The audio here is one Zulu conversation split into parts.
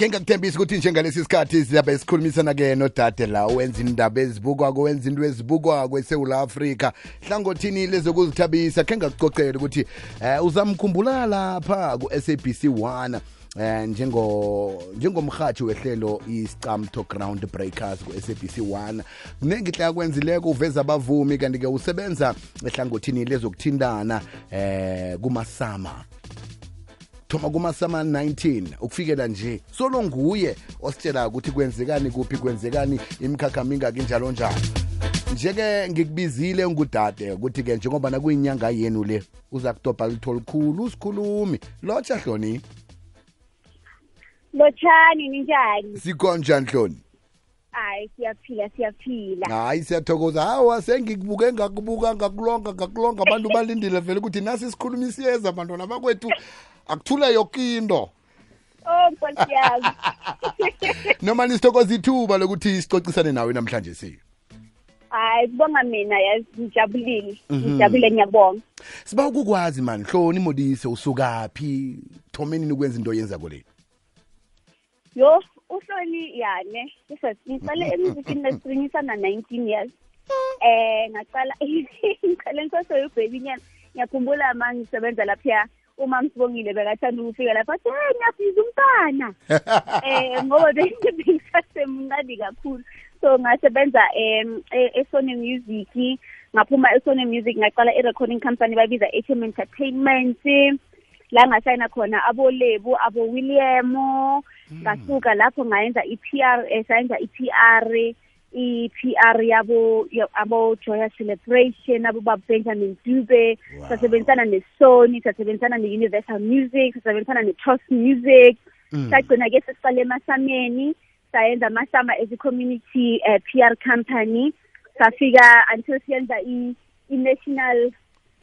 khe ngakuthembisa ukuthi njengalesi sikhathi siyabe sikhulumisana-ke nodade la wenza indaba ezibukwako wenza into ezibukwako esewula afrika. Hlangothini lezokuzithabisa? Khe ngakucocela ukuthi um uzamkhumbula lapha ku-sabc 1 eh njengo njengomhathi wehlelo isicamto ground breakers ku-sabc 1 kuningi hla kwenzileko uveza abavumi kanti-ke usebenza ehlangothini lezokuthintana eh kumasama thoma kumasama 19 ukufikela nje. Solo nguye ositshela ukuthi kwenzekani kuphi kwenzekani imikhakha mingaki njalo njalo. Nje-ke ngikubizile ngudade ukuthi-ke njengoba nakuyinyanga yenu le uza kutobha litho likhulu usikhulumi. Lotsha hloni lotshani ninjani? Sikhonjani hloni hayi siyaphila siyaphila. Hayi siyathokoza. Hawa sengikubuke ngakubuka ngakulonga ngakulonga. Abantu balindile vele ukuthi nasi isikhulumi siyeza bantwana bakwethu akuthule yoke into. Oh nkosi yami noma nisithokoza ithuba lokuthi sicocisane nawe namhlanje si. Hayi kubonga mina yazi ngijabulile. Mhm. ngijabule ngiyabonga. Siba ukukwazi mani hloni modise usukaphi thomeni nikwenza into yenzako le. Yo uhloli yane. Ngiqale emusic industry ngisana 19 years. Eh ngaqala ngiqale ngisaseyibaby nyana. Ngiyakhumbula ma ngisebenza lapha uma msibongile bekathanda ukufika lapha athi hey ngiyabhiza umntana eh ngoba bengisasemncane kakhulu. So ngasebenza em e- eSony Music ngaphuma eSony Music ngaqala i-recording company babiza HM Entertainment. La ngasayina khona abolebu abo William ngasuka lapho ngayenza i-PR eh, sayenza i-PR i-PR yabo ya- abo Joya Celebration abo baba Benjamin Dube Wow. sasebenzisana ne-Sony sasebenzisana ne-Universal Music sasebenzisana ne-Toss Music Mm. sagcina ke sesiqale emasameni sayenza amasama as i-community uh, PR company safika until siyenza i- i-national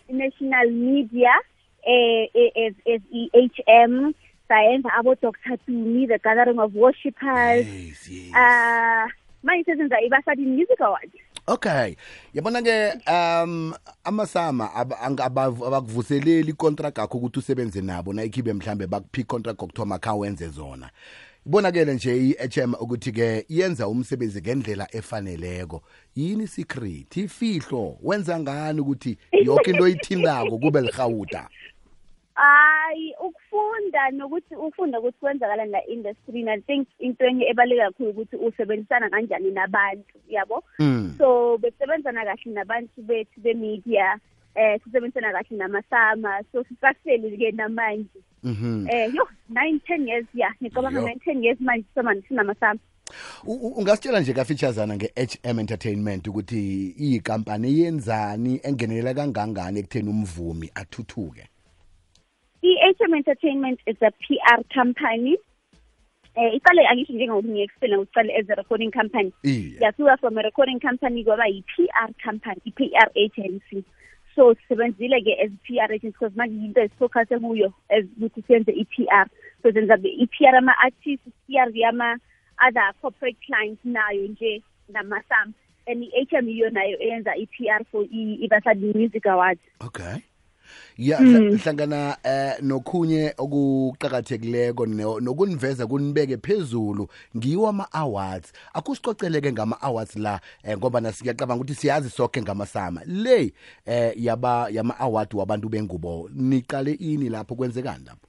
i-national media eh eh, as as i-HM sayenza abo Dr Tumi the gathering of worshippers yes, yes. uh manje sesenza ibasadi music awards. Okay. Yabona-ke um amasama ab- ang- abav- abakuvuseleli ikontract akho ukuthi usebenze nabo nayikhibe mhlambe bakuphi ikontract kokuthoma kha wenze zona. Ibonakele nje i-hm ukuthi-ke yenza umsebenzi ngendlela efaneleko. Yini secret ifihlo. Wenza ngani ukuthi yoke into oyithindako kube lihawuta hayi ukufunda nokuthi ufunda ukuthi kwenzakalani la industry and i think into enye ebaluleke kakhulu ukuthi usebenzisana kanjani nabantu yabo Mm. so besebenzana kahle nabantu bethu be-media eh sisebenzisana kahle namasama so sisaseli-ke namanje Mhm. eh yo nine ten years ya ngicabanga Yo. nine ten years manje sisema- sinamasama U- u- ungasitshela nje kafeaturesana nge-hm entertainment ukuthi iyikampani yenzani engenelela kangangani ekutheni umvumi athuthuke i-HM Entertainment is a PR company eh iqale angisho njengokuthi ngiye-explain uqale as a recording company yasuka from a recording company kwaba yi-PR company i-PR agency so sisebenzile-ke as PR agency because manje yinto esifocuse kuyo as ukuthi senze i-PR so senza i-PR ama-artist i-PR yama-other corporate clients nayo nje namasam and i-HM iyo nayo eyenza i-PR for ibasadi music awards okay ya hla- hlangana eh nokhunye okuqhakathekileko no- nokuniveza kunibeke phezulu ngiwo ama-awards. Akusicoceleke ngama-awards la eh, ngoba nasiyacabanga ukuthi siyazi sonke ngamasama. Le eh yaba yama-award wabantu bengubo niqale ini lapho kwenzekani lapho?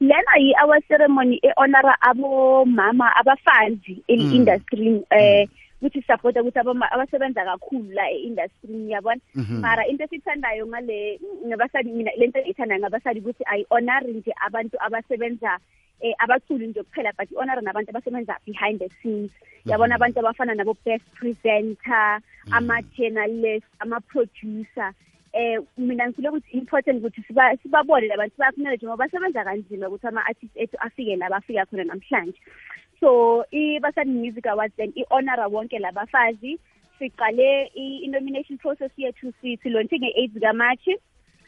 Lena yi-our ceremony e-honora abomama abafazi eli-industry eh ukuthi support ukuthi aboma- abasebenza kakhulu la e-industry yabona? Mara into esithandayo ngale ngabasadi mina lento engiyithandayo ngabasadi ukuthi ayi-honori nje abantu abasebenza eh abaculi nje kuphela but i-honor nabantu abasebenza behind the scenes. Yabona abantu abafana nabo best presenter ama-journalist ama-producer. Eh mina ngifile ukuthi important ukuthi siba sibabone labantu siba-acknowledge ngoba basebenza kanzima ukuthi ama-artist ethu afike la bafika khona namhlanje. So i-basadi music awards then i-honora wonke labafazi siqale i-nomination process yethu silontshe nge-eight zikamarchi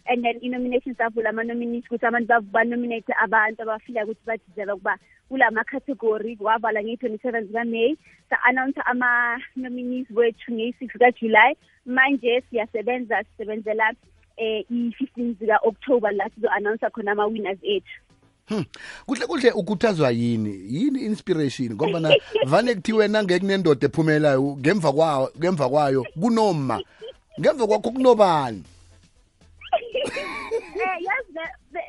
and then i-nomination savula ama-nominees ukuthi abantu ba- banominate abantu abafila ukuthi badeserve ukuba kula ma-category wavala ngeyi-twenty-seven zikaMay sa-announce ama-nominees wethu ngeyi-six zikajuly manje siyasebenza sisebenzela eh i-fifteen zika-october la sizo-announce khona ama-winners ethu kuhle kuhle ukhuthazwa yini? Yini inspiration? Ngoba na vane kuthiwe nange kunendoda ephumelayo ngemva kwayo ngemva kwayo kunoma. Ngemva kwakho kunobani? Eh yazi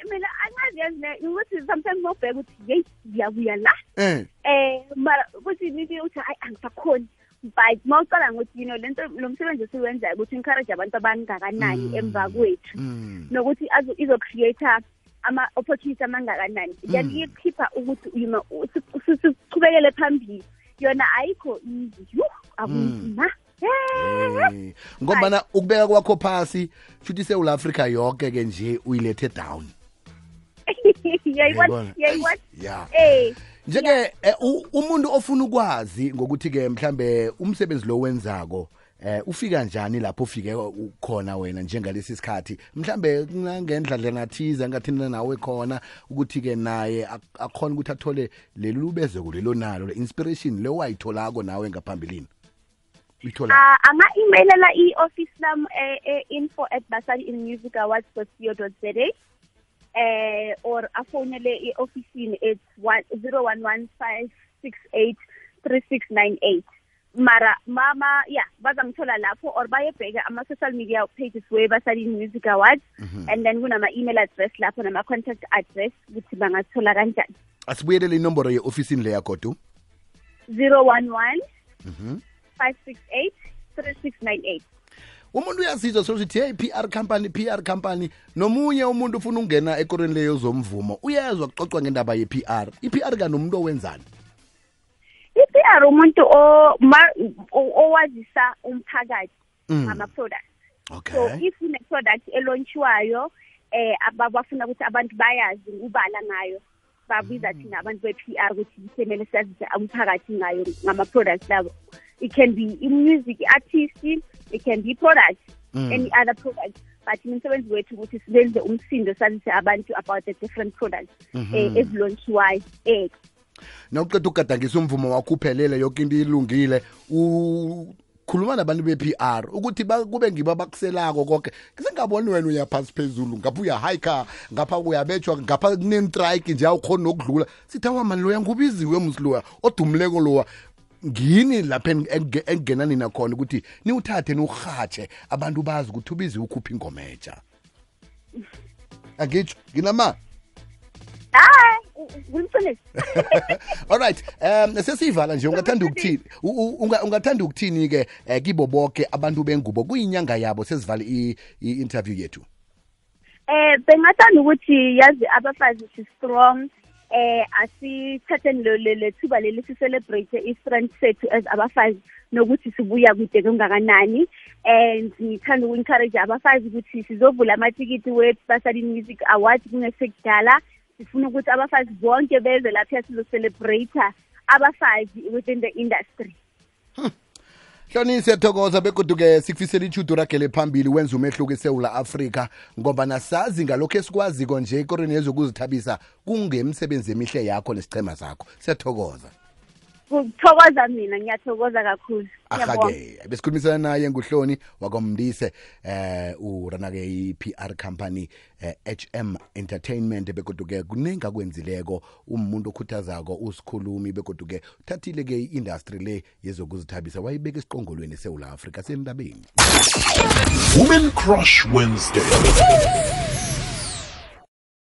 mina angazi yazi ukuthi sometimes mawubheka ukuthi yeyi ngiyabuya la? Um mara ukuthi nithi uthi hayi angisakhoni. But mawucala ngokuthi you know lento lo msebenzi esiwenzayo ukuthi encourage abantu abangakanani emva kwethu. Mm. nokuthi azo- izo-creator ama-opportunity amangakanani. Then ikhipha ukuthi you know, si- si- sichubekele phambili. Yona ayikho easy. Yu akunzima Eh, ngoba na ukubeka kwakho phasi futhi seul africa yonke ke nje uyilethe down. Yayibona? Yayibona. yayibona ya eh njeke eh, u- umuntu ofuna ukwazi ngokuthi ke mhlambe umsebenzi lo wenzako eh ufika njani lapho ufike khona wena njengalesi sikhathi mhlambe ngendlela nathiza ngathina nawe khona ukuthi ke naye ak- akhona ukuthi athole leli lubezeko lelo nalo le inspiration le wayitholako nawe ngaphambilini? Uyithola? Ah, anga-emailela i-office lam eh, eh, info at basariinmusicawards.co.za eh or afonele i-ofisini at zero one one five six eight three six nine eight. Mara mama ya bazangithola lapho or bayebheka ama-social media pages webasari music awards and then kunama-email address lapho nama-contact address ukuthi bangathola kanjani. Asibuyelele inomboro ye-ofisini leya godu zero one one five six eight three six nine eight. Umuntu uyazizwa sokuthi hey PR company PR company. Nomunye umuntu ufuna ukungena ekorweni leyo zomvumo uyezwa kuxoxwa ngendaba ye-PR i-PR kanomuntu owenzani? i-PR umuntu o- ma- o- owazisa umphakathi Mm. ngama-products so okay. if une-product elontshiwayo eh aba- bafuna ukuthi abantu bayazi ngubala ngayo babiza thina abantu be-PR ukuthi semele sazise umphakathi ngayo ngama-products labo. It can be i-music artist it can be product Mm. any other product. But umsebenzi wethu ukuthi sibenze umsindo sazise abantu about the different products eh, ezilontshiwayo eh. Nawuqeda ukugadangisa umvumo wakho uphelele yonke into ilungile. Khuluma nabantu be-PR ukuthi kube ngiba bakuselako konke sengaboni wena uyaphasi phezulu ngapha uyahayikha ngapha uyabetshwa ngapha kunentrike nje awukhona nokudlula. Sithi awamani loya ngubiziwe musiloya odumuleko lowa ngini lapha eng- enge- engena nina khona ukuthi niwuthathe niwurhatshe abantu bazi ukuthi ubiziwe ukhupha ingometsha angitsho nginama hayi alright um sesiyivala nje ungathanda ukuthini? U- u- unga- ungathanda ukuthini ke eh, kibo bonke abantu bengubo? Kuyinyanga yabo sesivala i- i-interview yethu. Eh bengathanda ukuthi yazi abafazi si strong eh asithatheni lo le- le thuba leli si celebrate i-strength sethu as abafazi nokuthi sibuya kude kangakanani and ngithanda uku-encourage abafazi ukuthi sizovula amatikiti we-basari music awards kungesekudala sifuna ukuthi abafazi bonke beze lapha sizo-celebrate abafazi within the industry. Hloni siyathokoza begodu-ke sikufisela ichudo ragele phambili wenza umehluko esewula afrika ngoba nasazi ngalokho esikwaziko nje ekorweni yezokuzithabisa kungemsebenzi emihle yakho nesichema zakho siyathokoza kuthokoza mina ngiyathokoza kakhulu Ngiyabonga. ahake besikhulumisana naye nguhloni wakwamdise eh uranake i-PR company eh, HM Entertainment begodu-ke kuningi akwenzileko umuntu okhuthazako usikhulumi begodu-ke uthathile-ke i-industry le yezokuzithabisa wayibeka esiqongolweni esewula afrika sendabeni Women Crush Wednesday.